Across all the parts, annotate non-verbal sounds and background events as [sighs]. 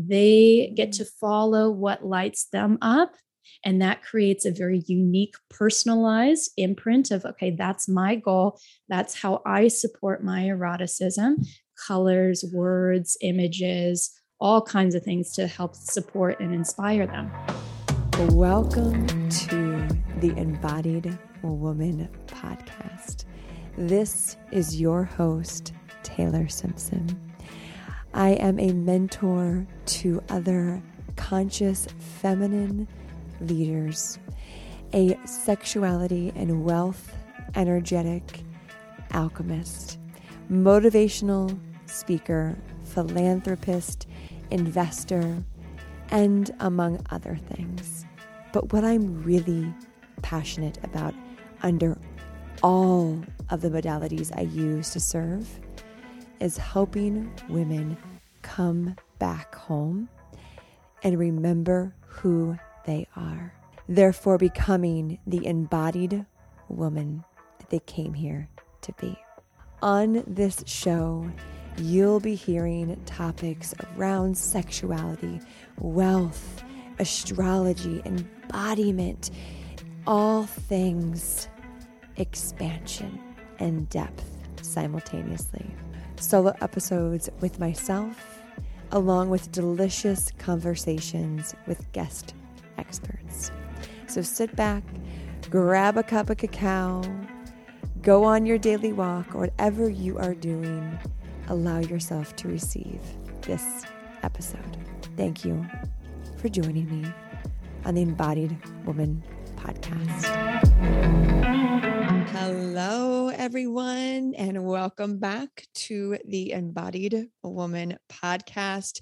they get to follow what lights them up and that creates a very unique, personalized imprint of, okay, that's my goal. That's how I support my eroticism colors, words, images, all kinds of things to help support and inspire them. Welcome to the Embodied Woman podcast. This is your host, Taylor Simpson. I am a mentor to other conscious feminine leaders, a sexuality and wealth energetic alchemist, motivational speaker, philanthropist, investor, and among other things. But what I'm really passionate about under all of the modalities I use to serve is helping women come back home and remember who they are, therefore becoming the embodied woman that they came here to be. On this show, you'll be hearing topics around sexuality, wealth, astrology, embodiment, all things expansion and depth simultaneously. Solo episodes with myself, along with delicious conversations with guest experts. So sit back, grab a cup of cacao, go on your daily walk, or whatever you are doing, allow yourself to receive this episode. Thank you for joining me on the Embodied Woman podcast. Hello, everyone, and welcome back to the Embodied Woman podcast.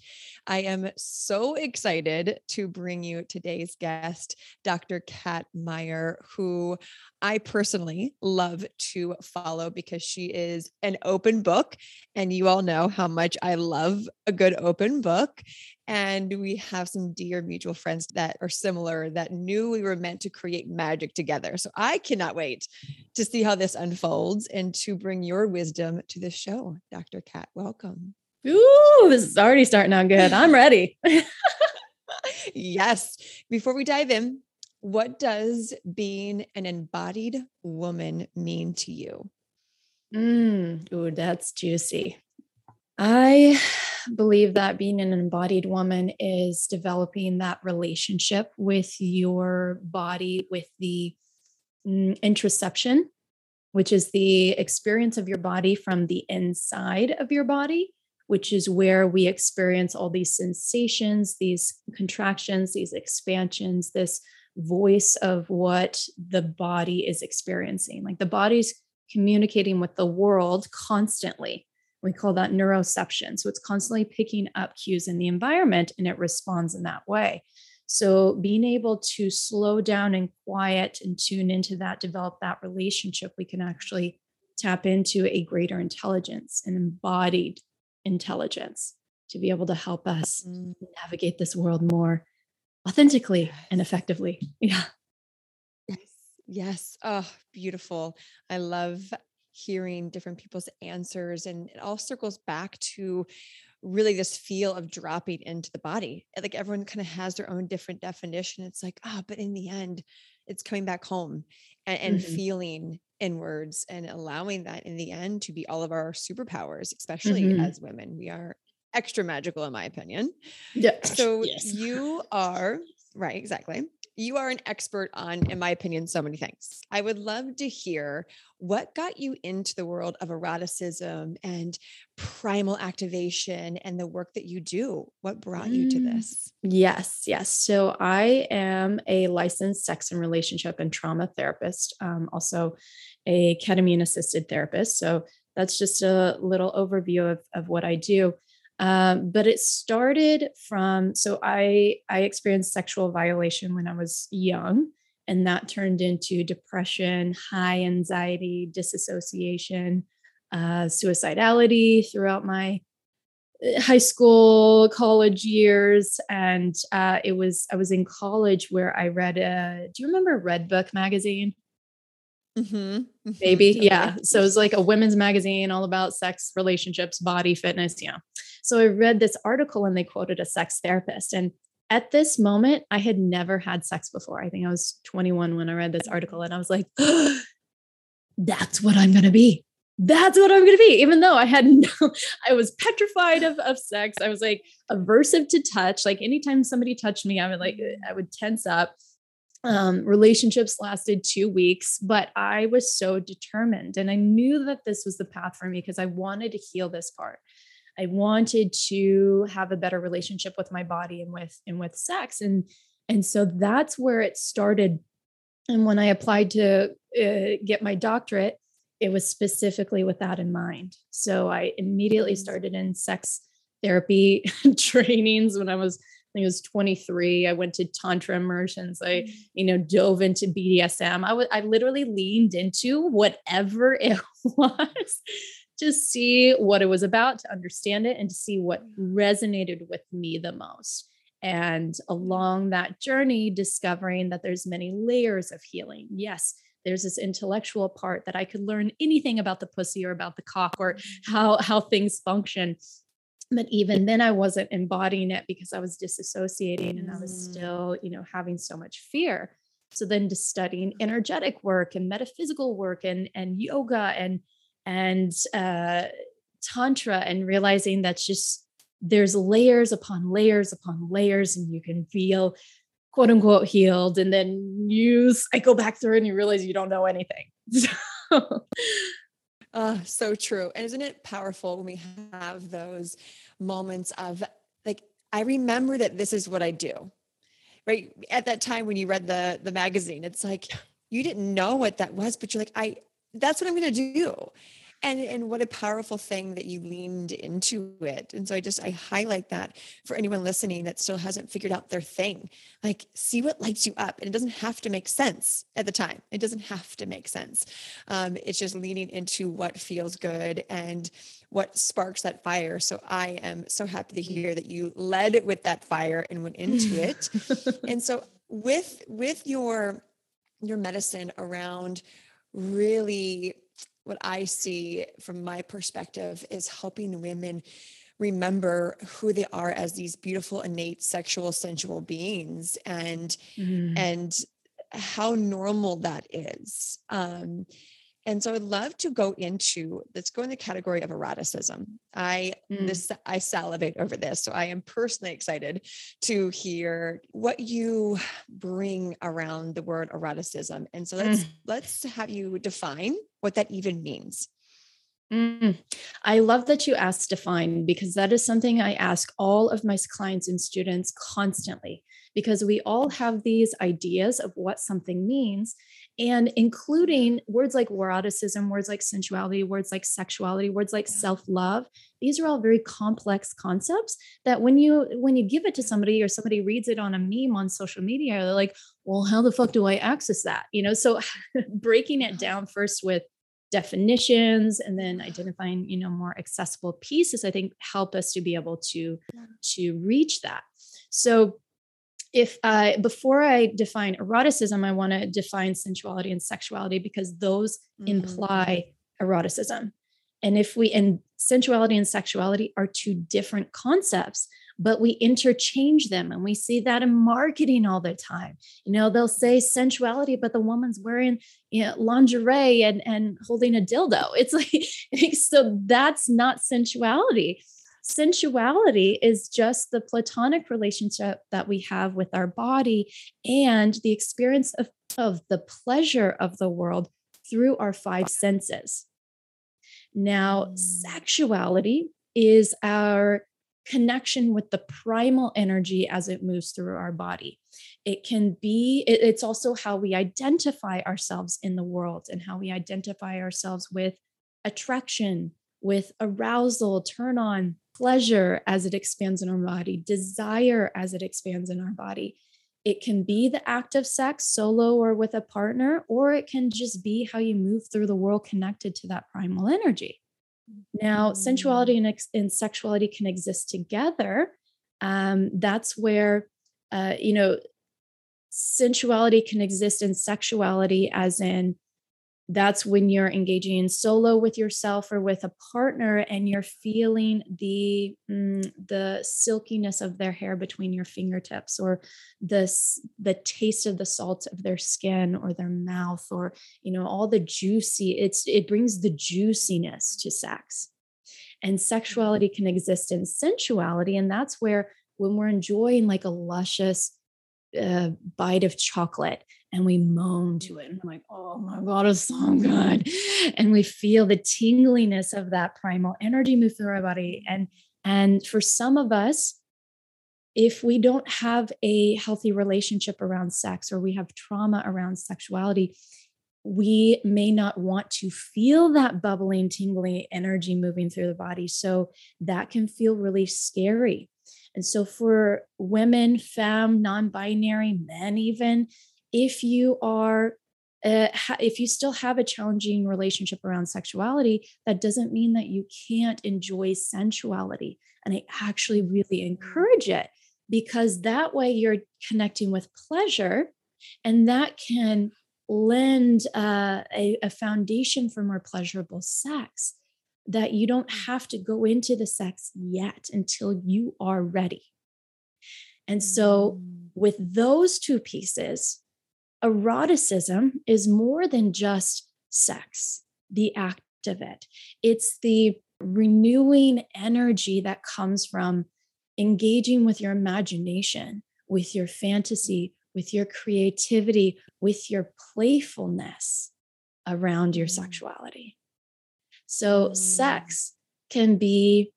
I am so excited to bring you today's guest, Dr. Cat Meyer, who I personally love to follow because she is an open book. And you all know how much I love a good open book. And we have some dear mutual friends that are similar that knew we were meant to create magic together. So I cannot wait to see how this unfolds and to bring your wisdom to the show. Dr. Cat, welcome. Ooh, this is already starting out good. I'm ready. [laughs] yes. Before we dive in, what does being an embodied woman mean to you? Mm, ooh, that's juicy. I believe that being an embodied woman is developing that relationship with your body, with the mm, interoception, which is the experience of your body from the inside of your body, which is where we experience all these sensations, these contractions, these expansions, this voice of what the body is experiencing. Like the body's communicating with the world constantly we call that neuroception. So it's constantly picking up cues in the environment and it responds in that way. So being able to slow down and quiet and tune into that, develop that relationship, we can actually tap into a greater intelligence, an embodied intelligence to be able to help us mm. navigate this world more authentically and effectively. Yeah. Yes. Yes. Oh, beautiful. I love hearing different people's answers and it all circles back to really this feel of dropping into the body like everyone kind of has their own different definition it's like ah oh, but in the end it's coming back home and, and mm-hmm. feeling inwards and allowing that in the end to be all of our superpowers especially mm-hmm. as women we are extra magical in my opinion yeah so yes. you are right exactly you are an expert on, in my opinion, so many things. I would love to hear what got you into the world of eroticism and primal activation and the work that you do. What brought you to mm, this? Yes, yes. So I am a licensed sex and relationship and trauma therapist, um, also a ketamine assisted therapist. So that's just a little overview of, of what I do. Um, but it started from so I I experienced sexual violation when I was young, and that turned into depression, high anxiety, disassociation, uh, suicidality throughout my uh, high school college years and uh, it was i was in college where i read a do you remember Redbook magazine Mm-hmm. Maybe. Mm-hmm. Yeah. So it was like a women's magazine all about sex, relationships, body, fitness. Yeah. So I read this article and they quoted a sex therapist. And at this moment, I had never had sex before. I think I was 21 when I read this article and I was like, oh, [gasps] that's what I'm going to be. That's what I'm going to be. Even though I had [laughs] no, I was petrified of, of sex. I was like aversive to touch. Like anytime somebody touched me, I would like, I would tense up. Um, relationships lasted two weeks, but I was so determined and I knew that this was the path for me because I wanted to heal this part. I wanted to have a better relationship with my body and with and with sex and and so that's where it started. And when I applied to uh, get my doctorate it was specifically with that in mind. So I immediately started in sex therapy [laughs] trainings when I was I was 23. I went to tantra immersions. I, mm. you know, dove into BDSM. I was I literally leaned into whatever [laughs] it was to see what it was about, to understand it, and to see what resonated with me the most. And along that journey, discovering that there's many layers of healing. Yes, there's this intellectual part that I could learn anything about the pussy or about the cock or mm-hmm. how how things function. But even then I wasn't embodying it because I was disassociating and I was mm. still, you know, having so much fear. So then to studying energetic work and metaphysical work and and yoga and and uh, tantra and realizing that's just there's layers upon layers upon layers and you can feel quote unquote healed and then you i go back through and you realize you don't know anything [laughs] uh, so true. And isn't it powerful when we have those moments of like i remember that this is what i do right? At that time when you read the the magazine it's like you didn't know what that was but you're like i that's what i'm going to do and and what a powerful thing that you leaned into it. And so i just i highlight that for anyone listening that still hasn't figured out their thing. Like see what lights you up. And it doesn't have to make sense at the time. It doesn't have to make sense. Um, it's just leaning into what feels good and what sparks that fire. So i am so happy to hear that you led with that fire and went into it. [laughs] And so with with your your medicine around really what I see from my perspective is helping women remember who they are as these beautiful innate sexual sensual beings and mm. and how normal that is um and so I'd love to go into let's go in the category of eroticism. I mm. this I salivate over this. So I am personally excited to hear what you bring around the word eroticism. And so let's mm. let's have you define what that even means. Mm. I love that you asked define because that is something I ask all of my clients and students constantly because we all have these ideas of what something means and including words like eroticism words like sensuality words like sexuality words like self-love. These are all very complex concepts that when you when you give it to somebody or somebody reads it on a meme on social media they're like well how the fuck do i access that? You know so [laughs] breaking it down first with definitions and then identifying you know more accessible pieces i think help us to be able to to reach that. So if I before I define eroticism, I want to define sensuality and sexuality because those mm. imply eroticism. And if we and sensuality and sexuality are two different concepts, but we interchange them and we see that in marketing all the time. You know, they'll say sensuality, but the woman's wearing you know, lingerie and, and holding a dildo. It's like, [laughs] so that's not sensuality sensuality is just the platonic relationship that we have with our body and the experience of, of the pleasure of the world through our five senses. Now, mm. sexuality is our connection with the primal energy as it moves through our body. It can be, it's also how we identify ourselves in the world and how we identify ourselves with attraction, with arousal, turn on, pleasure as it expands in our body, desire as it expands in our body. It can be the act of sex solo or with a partner, or it can just be how you move through the world connected to that primal energy. Now, sensuality and, and sexuality can exist together. Um, that's where, uh, you know, sensuality can exist in sexuality, as in that's when you're engaging in solo with yourself or with a partner and you're feeling the mm, the silkiness of their hair between your fingertips or the the taste of the salt of their skin or their mouth or you know all the juicy it's it brings the juiciness to sex. And sexuality can exist in sensuality and that's where when we're enjoying like a luscious uh, bite of chocolate and we moan to it. And I'm like, oh my God, it's so good. And we feel the tingliness of that primal energy move through our body. And and for some of us, if we don't have a healthy relationship around sex or we have trauma around sexuality, we may not want to feel that bubbling, tingly energy moving through the body. So that can feel really scary. And so for women, femme, non binary, men, even, if you are uh, if you still have a challenging relationship around sexuality, that doesn't mean that you can't enjoy sensuality. And I actually really encourage it because that way you're connecting with pleasure and that can lend uh, a, a foundation for more pleasurable sex that you don't mm. have to go into the sex yet until you are ready. And so, mm. with those two pieces, eroticism is more than just sex, the act of it. It's the renewing energy that comes from engaging with your imagination, with your fantasy, with your creativity, with your playfulness around your mm. sexuality. So, mm. sex can be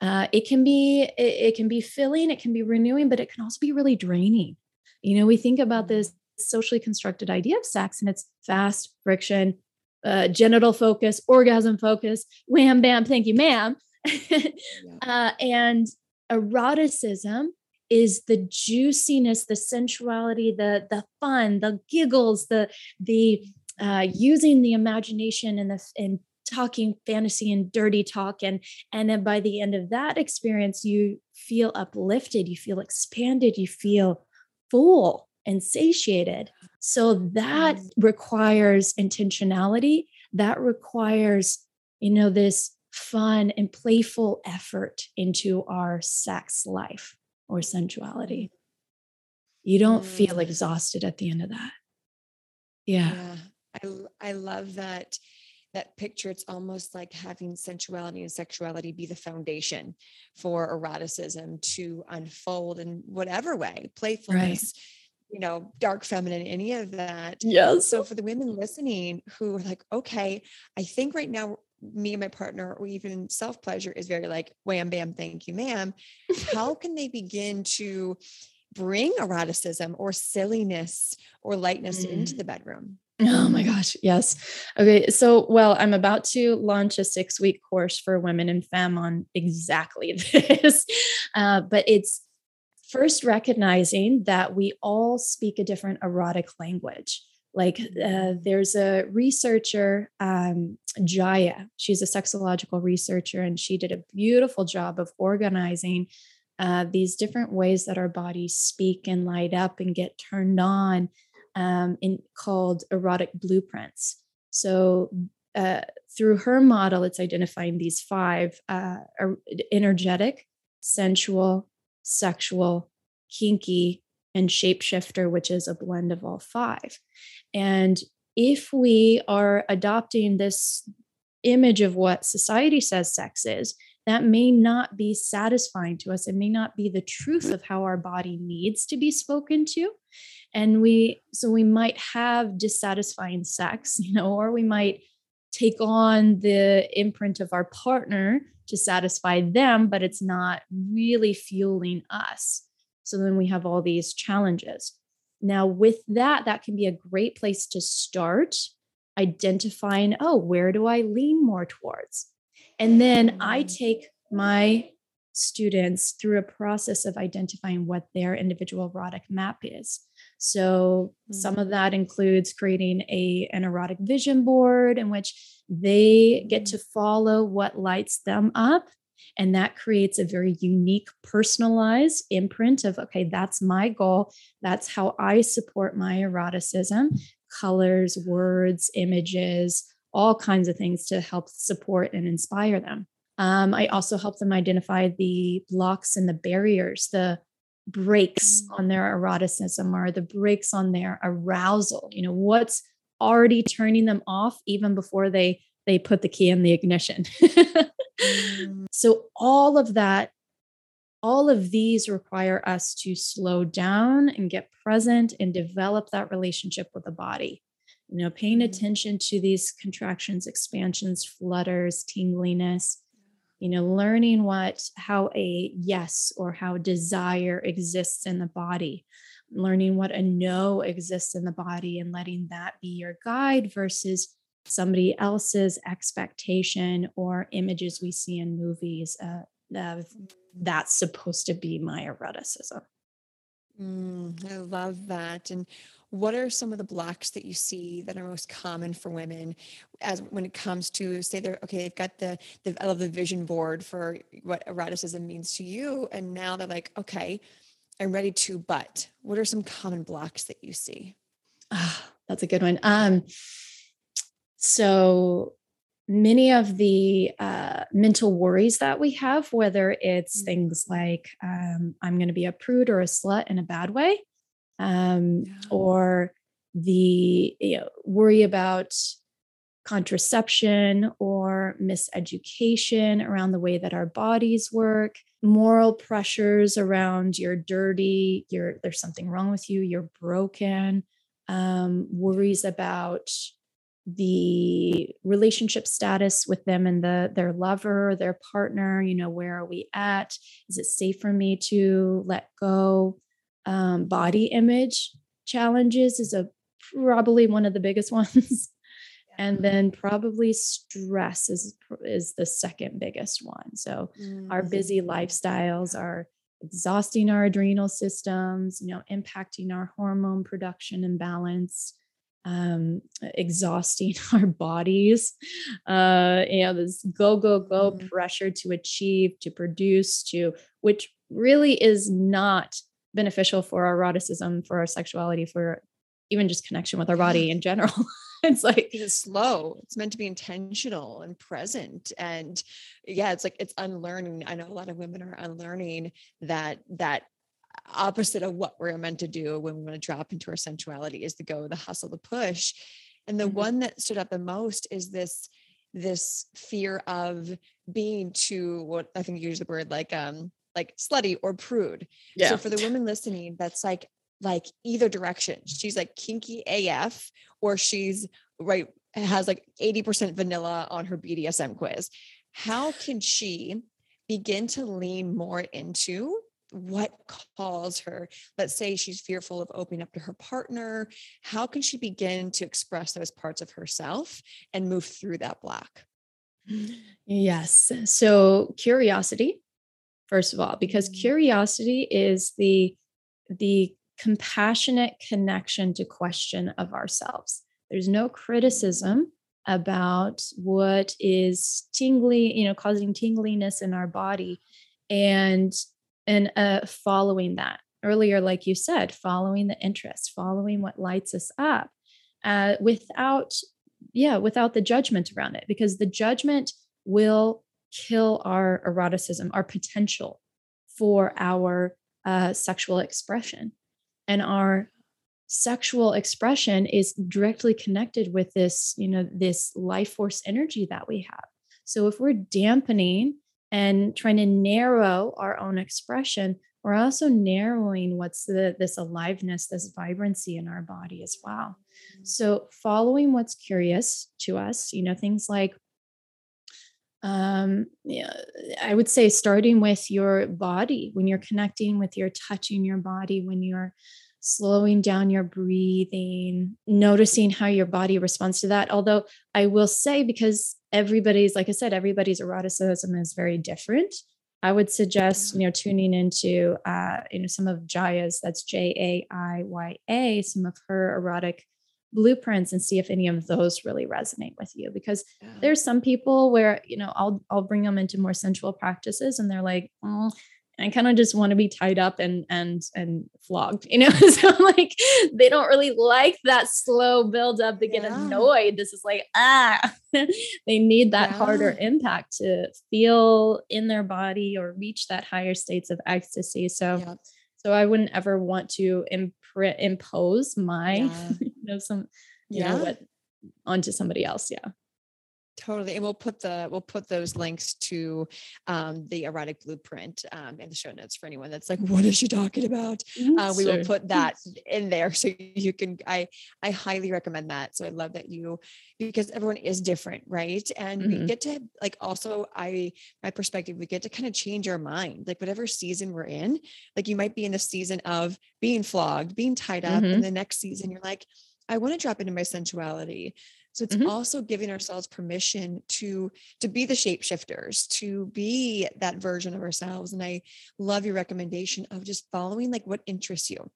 uh, it can be it, it, can be filling it can be renewing but it can also be really draining you know we think about this socially constructed idea of sex and it's fast friction uh, genital focus orgasm focus wham bam thank you ma'am. [laughs] Yeah. uh, and eroticism is the juiciness the sensuality the the fun the giggles the the uh, using the imagination and the and talking fantasy and dirty talk. And and then by the end of that experience you feel uplifted you feel expanded you feel full and satiated. So that requires intentionality. That requires, you know, this fun and playful effort into our sex life or sensuality. You don't mm. feel exhausted at the end of that. Yeah. yeah. I I love that that picture it's almost like having sensuality and sexuality be the foundation for eroticism to unfold in whatever way playfulness right you know, dark feminine, any of that. Yes. So for the women listening who are like, okay, I think right now me and my partner, or even self pleasure is very like wham bam, thank you, ma'am. How [laughs] can they begin to bring eroticism or silliness or lightness mm. into the bedroom? Oh my gosh, yes. Okay, so well, I'm about to launch a six week course for women in femme on exactly [laughs] this, uh, but it's first recognizing that we all speak a different erotic language. Like uh, there's a researcher, um, Jaiya, she's a sexological researcher, and she did a beautiful job of organizing uh, these different ways that our bodies speak and light up and get turned on um, in called erotic blueprints. So uh, through her model, it's identifying these five uh, energetic, sensual, sexual, kinky, and shapeshifter, which is a blend of all five. And if we are adopting this image of what society says sex is, that may not be satisfying to us. It may not be the truth of how our body needs to be spoken to. And we, so we might have dissatisfying sex, [laughs] you know, or we might take on the imprint of our partner to satisfy them, but it's not really fueling us. So then we have all these challenges. Now, with that, that can be a great place to start identifying oh, where do I lean more towards? And then I mm. take my students through a process of identifying what their individual erotic map is. So some of mm. that includes creating a an erotic vision board in which they get to mm. follow what lights them up and that creates a very unique personalized imprint of okay that's my goal that's how I support my eroticism colors, words, images, all kinds of things to help support and inspire them. Um, I also help them identify the blocks and the barriers, the brakes mm. on their eroticism or the brakes on their arousal. You know, what's already turning them off even before they they put the key in the ignition. mm. [laughs] So all of that all of these require us to slow down and get present and develop that relationship with the body you know paying mm. attention to these contractions expansions flutters tingliness you know learning what how a yes or how desire exists in the body learning what a no exists in the body and letting that be your guide versus somebody else's expectation or images we see in movies uh, of that's supposed to be my eroticism. Mm, I love that. And what are some of the blocks that you see that are most common for women as when it comes to say they're okay they've got the, the i love the vision board for what eroticism means to you and now they're like okay i'm ready to but what are some common blocks that you see oh, that's a good one um so many of the uh, mental worries that we have, whether it's mm-hmm. things like um, I'm going to be a prude or a slut in a bad way, um, yeah. or the you know, worry about contraception or miseducation around the way that our bodies work moral pressures around you're dirty you're there's something wrong with you you're broken um, worries about the relationship status with them and the their lover their partner you know where are we at is it safe for me to let go um, body image challenges is a probably one of the biggest [laughs] ones and then probably stress is is the second biggest one so mm-hmm. our busy lifestyles are exhausting our adrenal systems you know impacting our hormone production and balance um, exhausting [laughs] our bodies. Uh, you know, this go, go, go mm-hmm. pressure to achieve, to produce, to which really is not beneficial for our eroticism, for our sexuality, for even just connection with our body in general. [laughs] it's like it's slow. It's meant to be intentional and present. And yeah, it's like it's unlearning. I know a lot of women are unlearning that that opposite of what we're meant to do when we want to drop into our sensuality is the go, the hustle, the push. And the mm-hmm. one that stood out the most is this this fear of being too what I think you use the word like um like slutty or prude. Yeah. So for the women listening, that's like like either direction. She's like kinky AF or she's right has like 80% vanilla on her BDSM quiz. How can she begin to lean more into what calls her let's say she's fearful of opening up to her partner how can she begin to express those parts of herself and move through that block yes so curiosity first of all because curiosity is the the compassionate connection to question of ourselves. There's no criticism about what is tingly you know causing tingliness in our body and and uh, following that. Earlier like you said following the interest following what lights us up uh, without yeah without the judgment around it because the judgment will kill our eroticism our potential for our uh, sexual expression. And our sexual expression is directly connected with this you know this life force energy that we have. So if we're dampening and trying to narrow our own expression we're also narrowing what's the this aliveness this vibrancy in our body as well. So following what's curious to us you know things like um yeah, i would say starting with your body when you're connecting with your touching your body when you're slowing down your breathing, noticing how your body responds to that. Although I will say, because everybody's, like I said, everybody's eroticism is very different. I would suggest, you know, tuning into, uh, you know, some of Jaiya's, that's J A I Y A, some of her erotic blueprints and see if any of those really resonate with you because yeah. there's some people where you know I'll I'll bring them into more sensual practices and they're like oh I kind of just want to be tied up and and and flogged, [laughs] you know. [laughs] so like they don't really like that slow build up. They get annoyed. This is like ah, [laughs] they need that yeah. harder impact to feel in their body or reach that higher states of ecstasy. So yeah. so I wouldn't ever want to imp- impose my you know some you know what onto somebody else. Yeah. Totally. And we'll put the we'll put those links to um, the erotic blueprint um, in the show notes for anyone that's like, what is she talking about? Uh, we will put that in there [laughs] so you can I I highly recommend that. So I love that you because everyone is different, right? And mm-hmm. we get to like also I my perspective, we get to kind of change our mind. Like whatever season we're in, like you might be in the season of being flogged, being tied up, mm-hmm. and the next season you're like, I want to drop into my sensuality. So it's mm-hmm. also giving ourselves permission to to be the shapeshifters, to be that version of ourselves. And I love your recommendation of just following like what interests you.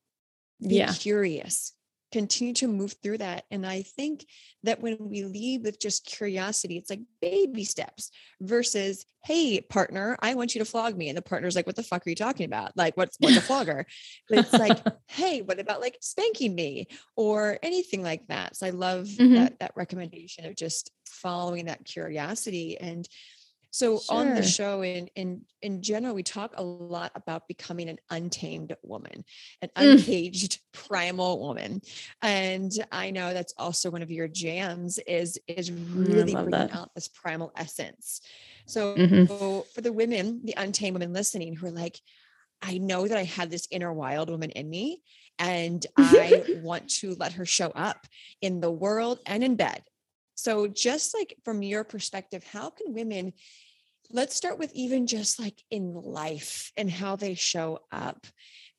Be yeah. curious continue to move through that. And I think that when we leave with just curiosity, it's like baby steps versus, hey, partner, I want you to flog me. And the partner's like, what the fuck are you talking about? Like, what's what's a flogger? But it's like, [laughs] hey, what about like spanking me or anything like that? So I love mm-hmm. that that recommendation of just following that curiosity and so sure. on the show in in in general, we talk a lot about becoming an untamed woman, an mm. uncaged [laughs] primal woman. And I know that's also one of your jams is is mm, really bringing that. out this primal essence. So mm-hmm. for the women, the untamed women listening who are like, I know that I have this inner wild woman in me and [laughs] I want to let her show up in the world and in bed. So, just like from your perspective, how can women, let's start with even just like in life and how they show up,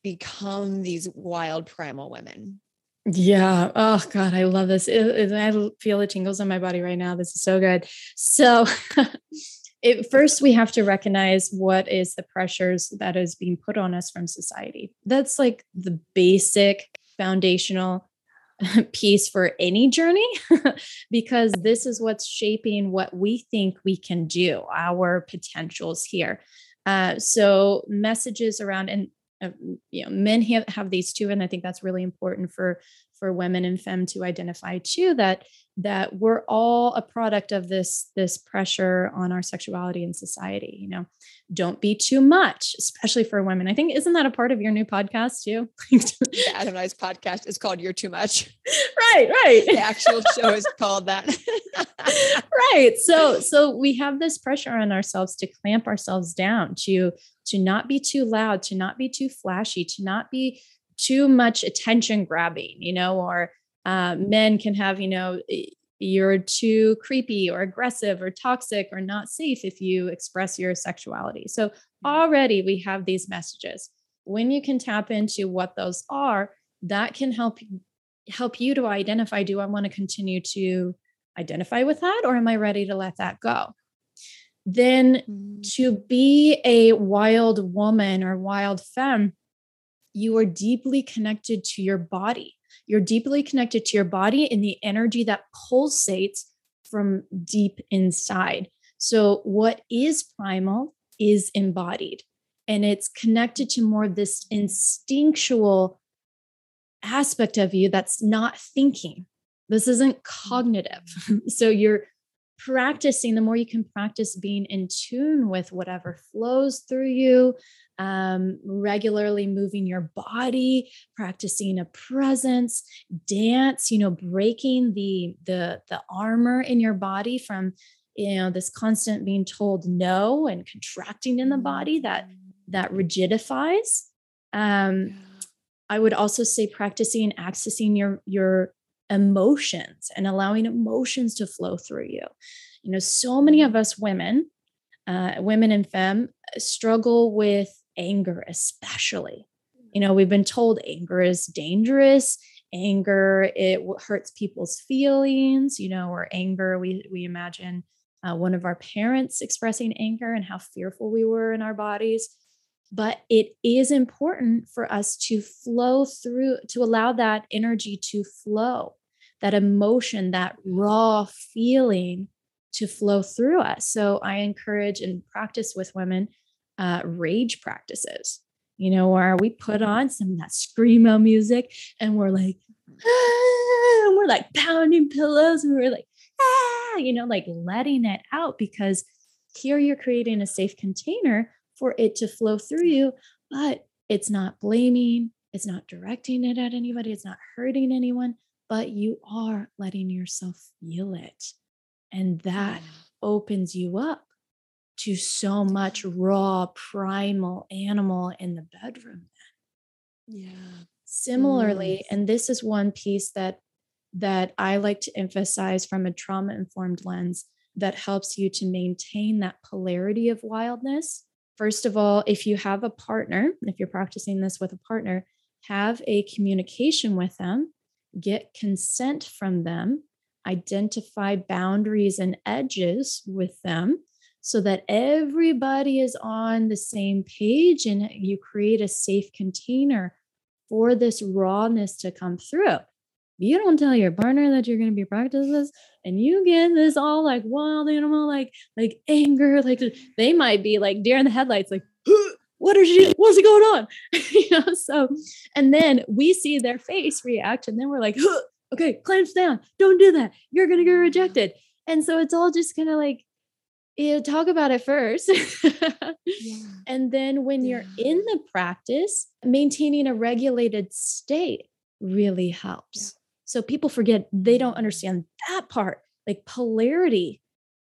become these wild primal women? Yeah. Oh God, I love this. It, it, I feel the tingles on my body right now. This is so good. So, [laughs] it, first we have to recognize what is the pressures that is being put on us from society. That's like the basic foundational [laughs] piece for any journey [laughs] because this is what's shaping what we think we can do, our potentials here. Uh, so messages around and uh, you know men have, have these too and i think that's really important for for women and femme to identify too that that we're all a product of this this pressure on our sexuality in society you know? Don't be too much especially for women. I think isn't that a part of your new podcast too? The adam and i's podcast is called you're too much. [laughs] Right right. The actual show is called that. [laughs] Right so so we have this pressure on ourselves to clamp ourselves down to to not be too loud to not be too flashy to not be too much attention grabbing, you know, or uh, men can have, you know, you're too creepy or aggressive or toxic or not safe if you express your sexuality. So mm-hmm. already we have these messages. When you can tap into what those are, that can help help you to identify do I want to continue to identify with that or am I ready to let that go? Then mm. to be a wild woman or wild femme, you are deeply connected to your body. You're deeply connected to your body and the energy that pulsates from deep inside. So, what is primal is embodied and it's connected to more of this instinctual aspect of you that's not thinking. This isn't cognitive. [laughs] so, you're practicing, the more you can practice being in tune with whatever flows through you, um, regularly moving your body, practicing a presence, dance, you know, breaking the the the armor in your body from you know this constant being told no and contracting in the body that that rigidifies. Um, I would also say practicing accessing your your emotions and allowing emotions to flow through you. You know, so many of us women, uh, women and femme, struggle with anger, especially. You know, we've been told anger is dangerous. Anger it hurts people's feelings. You know, or anger we we imagine uh, one of our parents expressing anger and how fearful we were in our bodies. But it is important for us to flow through, to allow that energy to flow, that emotion, that raw feeling to flow through us. So I encourage and practice with women uh, rage practices, you know, where we put on some of that screamo music and we're like, ah, and we're like pounding pillows and we're like, ah, you know, like letting it out because here you're creating a safe container for it to flow through you, but it's not blaming, it's not directing it at anybody, it's not hurting anyone, but you are letting yourself feel it. And that opens you up to so much raw, primal animal in the bedroom. Yeah. Similarly, mm. and this is one piece that that I like to emphasize from a trauma informed lens that helps you to maintain that polarity of wildness. First of all, if you have a partner, if you're practicing this with a partner, have a communication with them, get consent from them, identify boundaries and edges with them so that everybody is on the same page and you create a safe container for this rawness to come through. You don't tell your partner that you're going to be practicing this and you get this all like wild animal like like anger like they might be like deer in the headlights like what is she what's going on [laughs] you know so and then we see their face react and then we're like okay clamps down don't do that you're going to get rejected and so it's all just kind of like you talk about it first yeah. [laughs] and then when yeah. you're in the practice maintaining a regulated state really helps so people forget, they don't understand that part. Like polarity,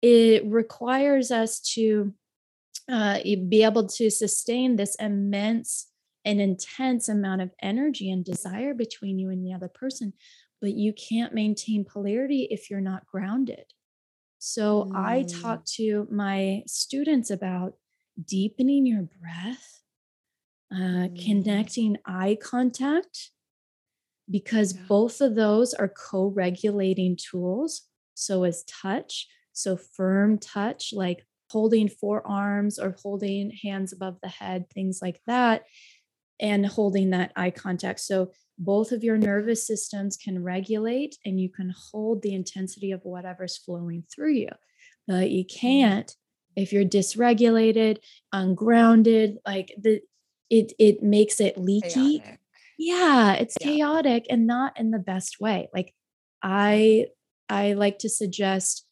it requires us to uh, be able to sustain this immense and intense amount of energy and desire between you and the other person. But you can't maintain polarity if you're not grounded. So mm. I talk to my students about deepening your breath, uh, mm. connecting eye contact because yeah. both of those are co regulating tools. So is touch. So firm touch, like holding forearms or holding hands above the head, things like that, and holding that eye contact. So both of your nervous systems can regulate and you can hold the intensity of whatever's flowing through you. But you mm-hmm. can't if you're dysregulated, ungrounded, like the it it makes it leaky. Chaotic yeah it's yeah. chaotic and not in the best way like i i like to suggest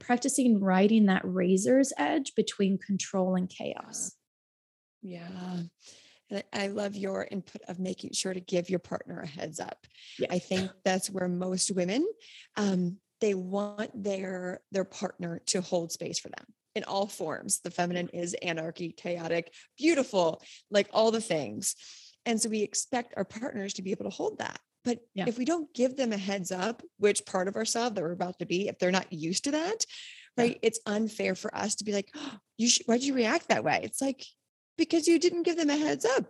practicing riding that razor's edge between control and chaos yeah and I love your input of making sure to give your partner a heads up. Yeah. I think that's where most women um, they want their their partner to hold space for them in all forms. The feminine is anarchy, chaotic, beautiful, like all the things. And so we expect our partners to be able to hold that. But yeah. if we don't give them a heads up, which part of ourselves that we're about to be, if they're not used to that, right, yeah. it's unfair for us to be like, oh, "You why'd you react that way?" It's like because you didn't give them a heads up.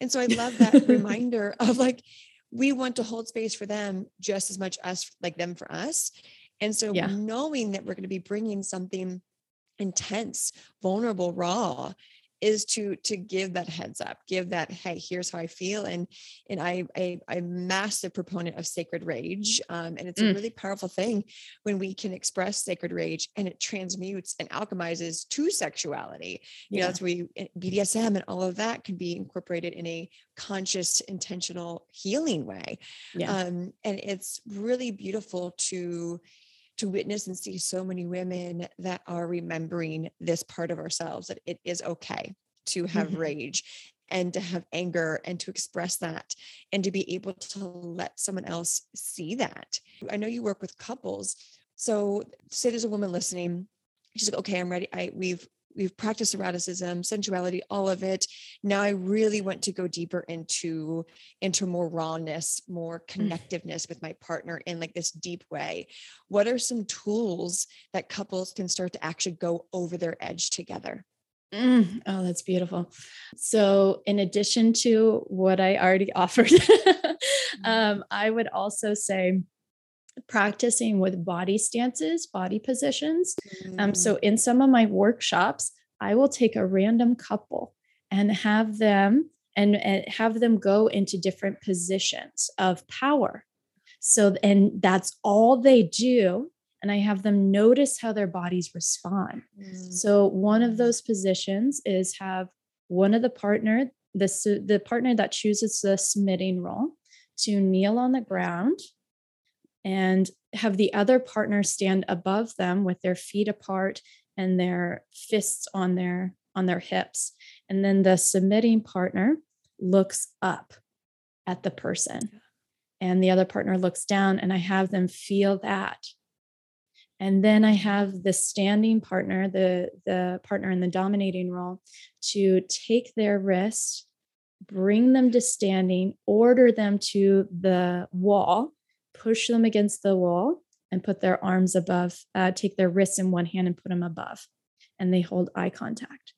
And so I love that [laughs] reminder of like we want to hold space for them just as much as like them for us. And so yeah. knowing that we're going to be bringing something intense, vulnerable, raw is to to give that heads up give that hey here's how i feel and and i, I i'm a massive proponent of sacred rage um, and it's mm. a really powerful thing when we can express sacred rage and it transmutes and alchemizes to sexuality you yeah. know that's where you, eh, bdsm and all of that can be incorporated in a conscious intentional healing way yeah. um, and it's really beautiful to to witness and see so many women that are remembering this part of ourselves that it is okay to have mm-hmm. rage and to have anger and to express that and to be able to let someone else see that. I know you work with couples. So say there's a woman listening, she's like, okay, I'm ready. I we've we've practiced eroticism sensuality all of it now i really want to go deeper into into more rawness more mm. connectiveness with my partner in like this deep way what are some tools that couples can start to actually go over their edge together Mm, oh, that's beautiful. So, in addition to what I already [laughs] offered, mm-hmm. um, I would also say practicing with body stances, body positions. Mm. Um, so, mm. in some of my workshops, I will take a random couple and have them and, and have them go into different positions of power. So, and that's all they do. and I have them notice how their bodies respond. Mm. So one of those positions is have one of the partner, the, the partner that chooses the submitting role to kneel on the ground and have the other partner stand above them with their feet apart and their fists on their on their hips. And then the submitting partner looks up at the person. And the other partner looks down and i have them feel that. And then i have the standing partner the the partner in the dominating role to take their wrist bring them to standing order them to the wall push them against the wall and put their arms above uh, take their wrists in one hand and put them above and they hold eye contact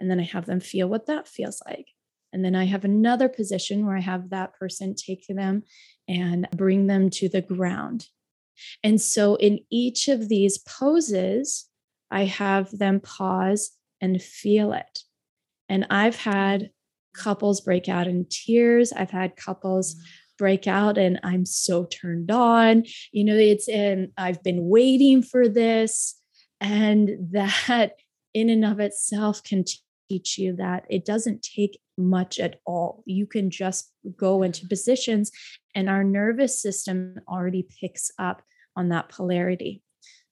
and then i have them feel what that feels like and then I have another position where I have that person take them and bring them to the ground. And so in each of these poses, I have them pause and feel it. And I've had couples break out in tears. I've had couples break out and I'm so turned on. You know, it's and I've been waiting for this. And [laughs] that in and of itself can teach you that it doesn't take much at all. You can just go into positions, and our nervous system already picks up on that polarity.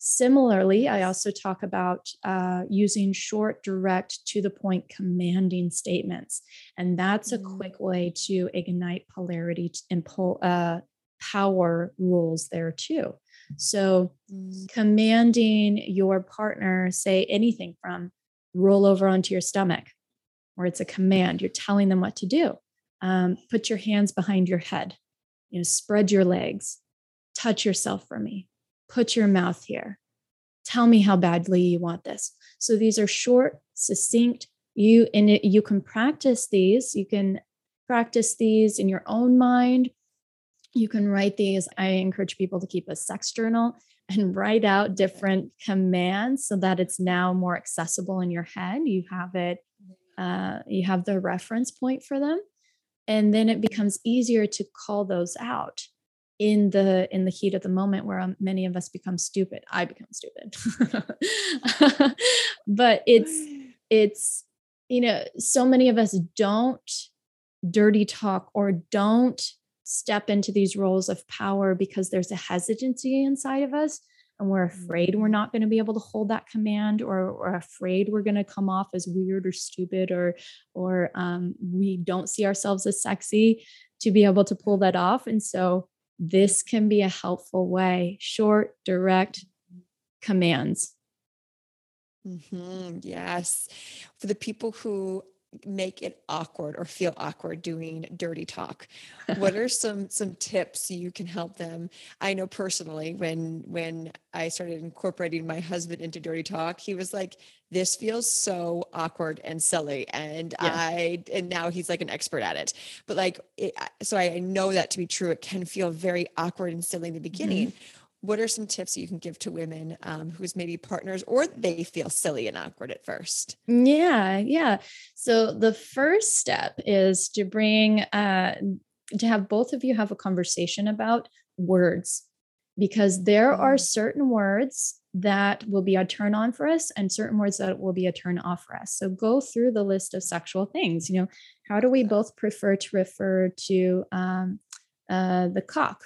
Similarly, I also talk about uh, using short, direct, to the point, commanding statements. And that's a mm. quick way to ignite polarity and pull, uh, power rules there too. So, mm. commanding your partner, say anything from roll over onto your stomach, or it's a command. You're telling them what to do. Um, put your hands behind your head. You know, spread your legs. Touch yourself for me. Put your mouth here. Tell me how badly you want this. So these are short, succinct. You and it, you can practice these. You can practice these in your own mind. You can write these. I encourage people to keep a sex journal and write out different commands so that it's now more accessible in your head. You have it, uh, you have the reference point for them. And then it becomes easier to call those out in the in the heat of the moment where um, many of us become stupid. I become stupid. [laughs] But it's [sighs] it's you know so many of us don't dirty talk or don't step into these roles of power because there's a hesitancy inside of us and we're afraid we're mm-hmm. not going to be able to hold that command or we're afraid we're going to come off as weird or stupid or or um, we don't see ourselves as sexy to be able to pull that off. And so this can be a helpful way short direct commands mm-hmm. yes for the people who make it awkward or feel awkward doing dirty talk. What [laughs] are some some tips you can help them? I know personally when when i started incorporating my husband into dirty talk he was like this feels so awkward and silly and yeah. i and now he's like an expert at it. But like it, so i know that to be true it can feel very awkward and silly in the beginning. mm-hmm what are some tips you can give to women um, who's maybe partners or they feel silly and awkward at first? Yeah, yeah. So the first step is to bring uh, to have both of you have a conversation about words because there mm. are certain words that will be a turn on for us and certain words that will be a turn off for us. So go through the list of sexual things. You know, how do we both prefer to refer to um, uh, the cock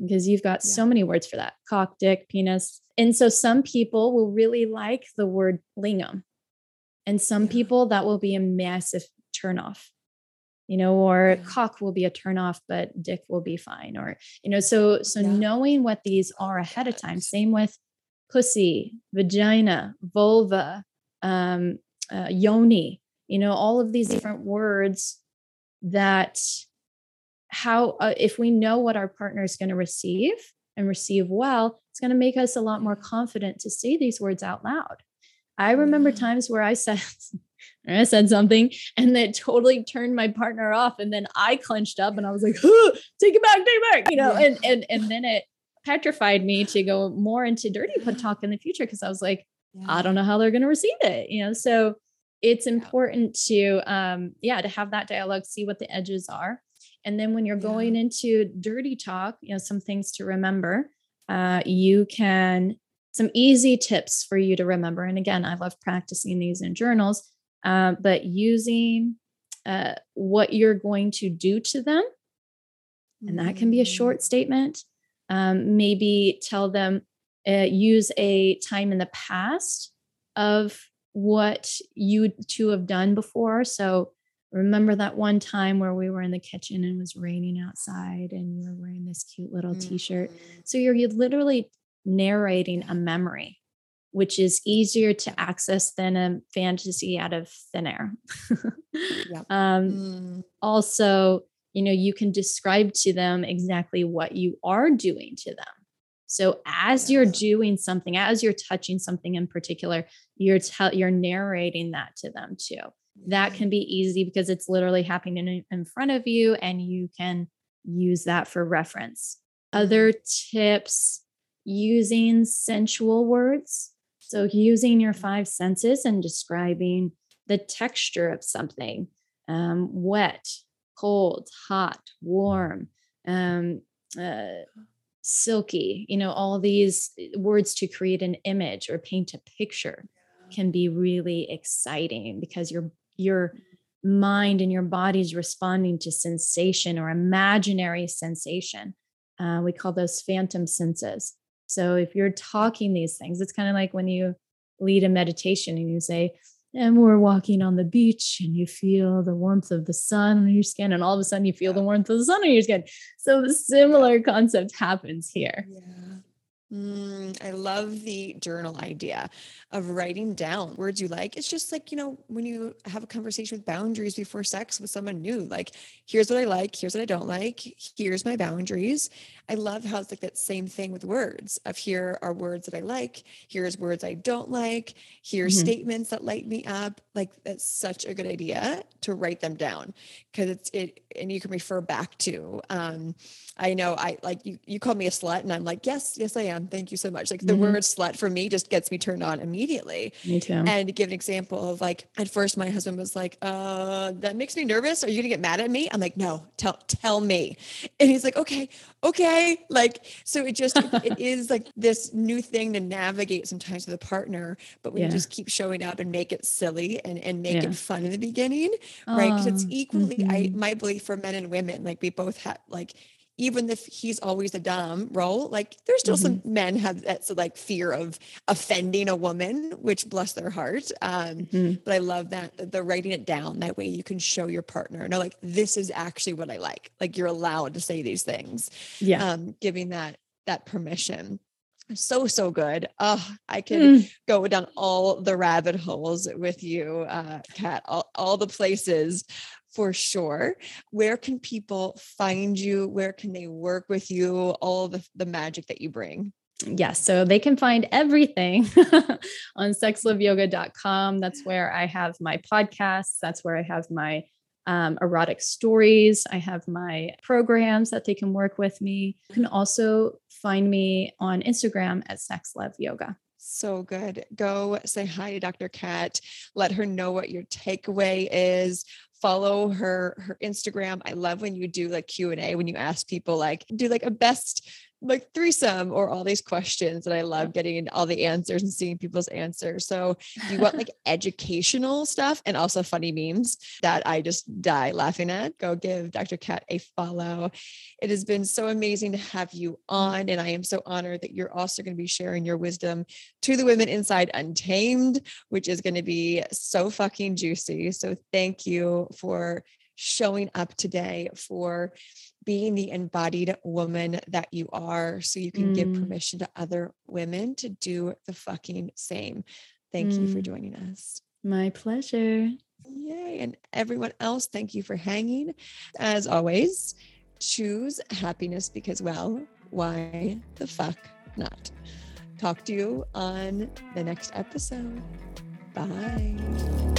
because you've got yeah. so many words for that cock, dick, penis. And so some people will really like the word lingam. And some people that will be a massive turnoff, you know, or yeah. cock will be a turnoff, but dick will be fine. Or, you know, so so knowing what these are ahead of time. Same with pussy, vagina, vulva, um, uh, yoni, you know, all of these different words that how uh, if we know what our partner is going to receive and receive well it's going to make us a lot more confident to say these words out loud i remember mm-hmm. times where i said [laughs] I said something and that totally turned my partner off. And then I clenched up and I was like, take it back, take it back, you know, and and and then it petrified me to go more into dirty put talk in the future because I was like, yeah. I don't know how they're gonna receive it, you know. So it's important to um yeah, to have that dialogue, see what the edges are. And then when you're going yeah. into dirty talk, you know, some things to remember. Uh, you can some easy tips for you to remember. And again, I love practicing these in journals, uh, but using uh, what you're going to do to them. And that can be a short mm. statement. Um, maybe tell them, uh, use a time in the past of what you two have done before. So remember that one time where we were in the kitchen and it was raining outside and you were wearing this cute little mm-hmm. t-shirt. So you're, you're literally narrating a memory, which is easier to access than a fantasy out of thin air. yeah. [laughs] um, mm. Also, you know, you can describe to them exactly what you are doing to them. So as yes. you're doing something, as you're touching something in particular, you're te- you're narrating that to them too. That can be easy because it's literally happening in, front of you and you can use that for reference. Other mm-hmm. tips using sensual words. So, using your five senses and describing the texture of something um, wet, cold, hot, warm, um, uh, silky, you know, all these words to create an image or paint a picture can be really exciting because your your mind and your body is responding to sensation or imaginary sensation. Uh, we call those phantom senses. So if you're talking these things, it's kind of like when you lead a meditation and you say, and we're walking on the beach and you feel the warmth of the sun on your skin and all of a sudden you feel the warmth of the sun on your skin so the similar concept happens here yeah Mm, I love the journal idea of writing down words you like. It's just like, you know, when you have a conversation with boundaries before sex with someone new, like, here's what I like, here's what I don't like, here's my boundaries. I love how it's like that same thing with words of here are words that I like, here's words I don't like, here's mm-hmm. statements that light me up. Like, that's such a good idea to write them down because it's it, and you can refer back to. Um, I know I like you, you call me a slut, and I'm like, yes, yes, I am. Thank you so much. Like, the mm-hmm. word slut for me just gets me turned on immediately. Me too. And to give an example of like, at first, my husband was like, uh, that makes me nervous. Are you gonna get mad at me? I'm like, no, tell, tell me. And he's like, okay, okay. Like, so it just, it is like this new thing to navigate sometimes with a partner, but we yeah. just keep showing up and make it silly and, and make yeah. it fun in the beginning, right? Because it's equally, mm-hmm. I, my belief for men and women, like we both have like, even if he's always a dom role, like there's still mm-hmm. some men have that so like fear of offending a woman, which bless their heart. Um, mm-hmm. But I love that the writing it down that way you can show your partner, no, like this is actually what I like. Like you're allowed to say these things. Yeah. Um, giving that that permission. So so good. Oh, I can mm. go down all the rabbit holes with you, uh, Cat. All, all the places for sure. Where can people find you? Where can they work with you? All the, the magic that you bring. Yes, so they can find everything [laughs] on sexloveyoga.com. That's where I have my podcasts. That's where I have my um, erotic stories. I have my programs that they can work with me. You can also find me on Instagram at Sex Love Yoga. So good. Go say hi to Dr. Cat. Let her know what your takeaway is follow her her Instagram. I love when you do like Q&A when you ask people like do like a best like threesome or all these questions and I love getting all the answers and seeing people's answers. So you want like [laughs] educational stuff and also funny memes that I just die laughing at, go give Dr. Cat a follow. It has been so amazing to have you on and I am so honored that you're also going to be sharing your wisdom to the women inside Untamed, which is going to be so fucking juicy. So thank you for showing up today for being the embodied woman that you are so you can mm. give permission to other women to do the fucking same. Thank mm. you for mm. joining us. My pleasure. Yay. And everyone else, thank you for hanging. As always, choose happiness because, well, why the fuck not? Talk to you on the next episode. Bye.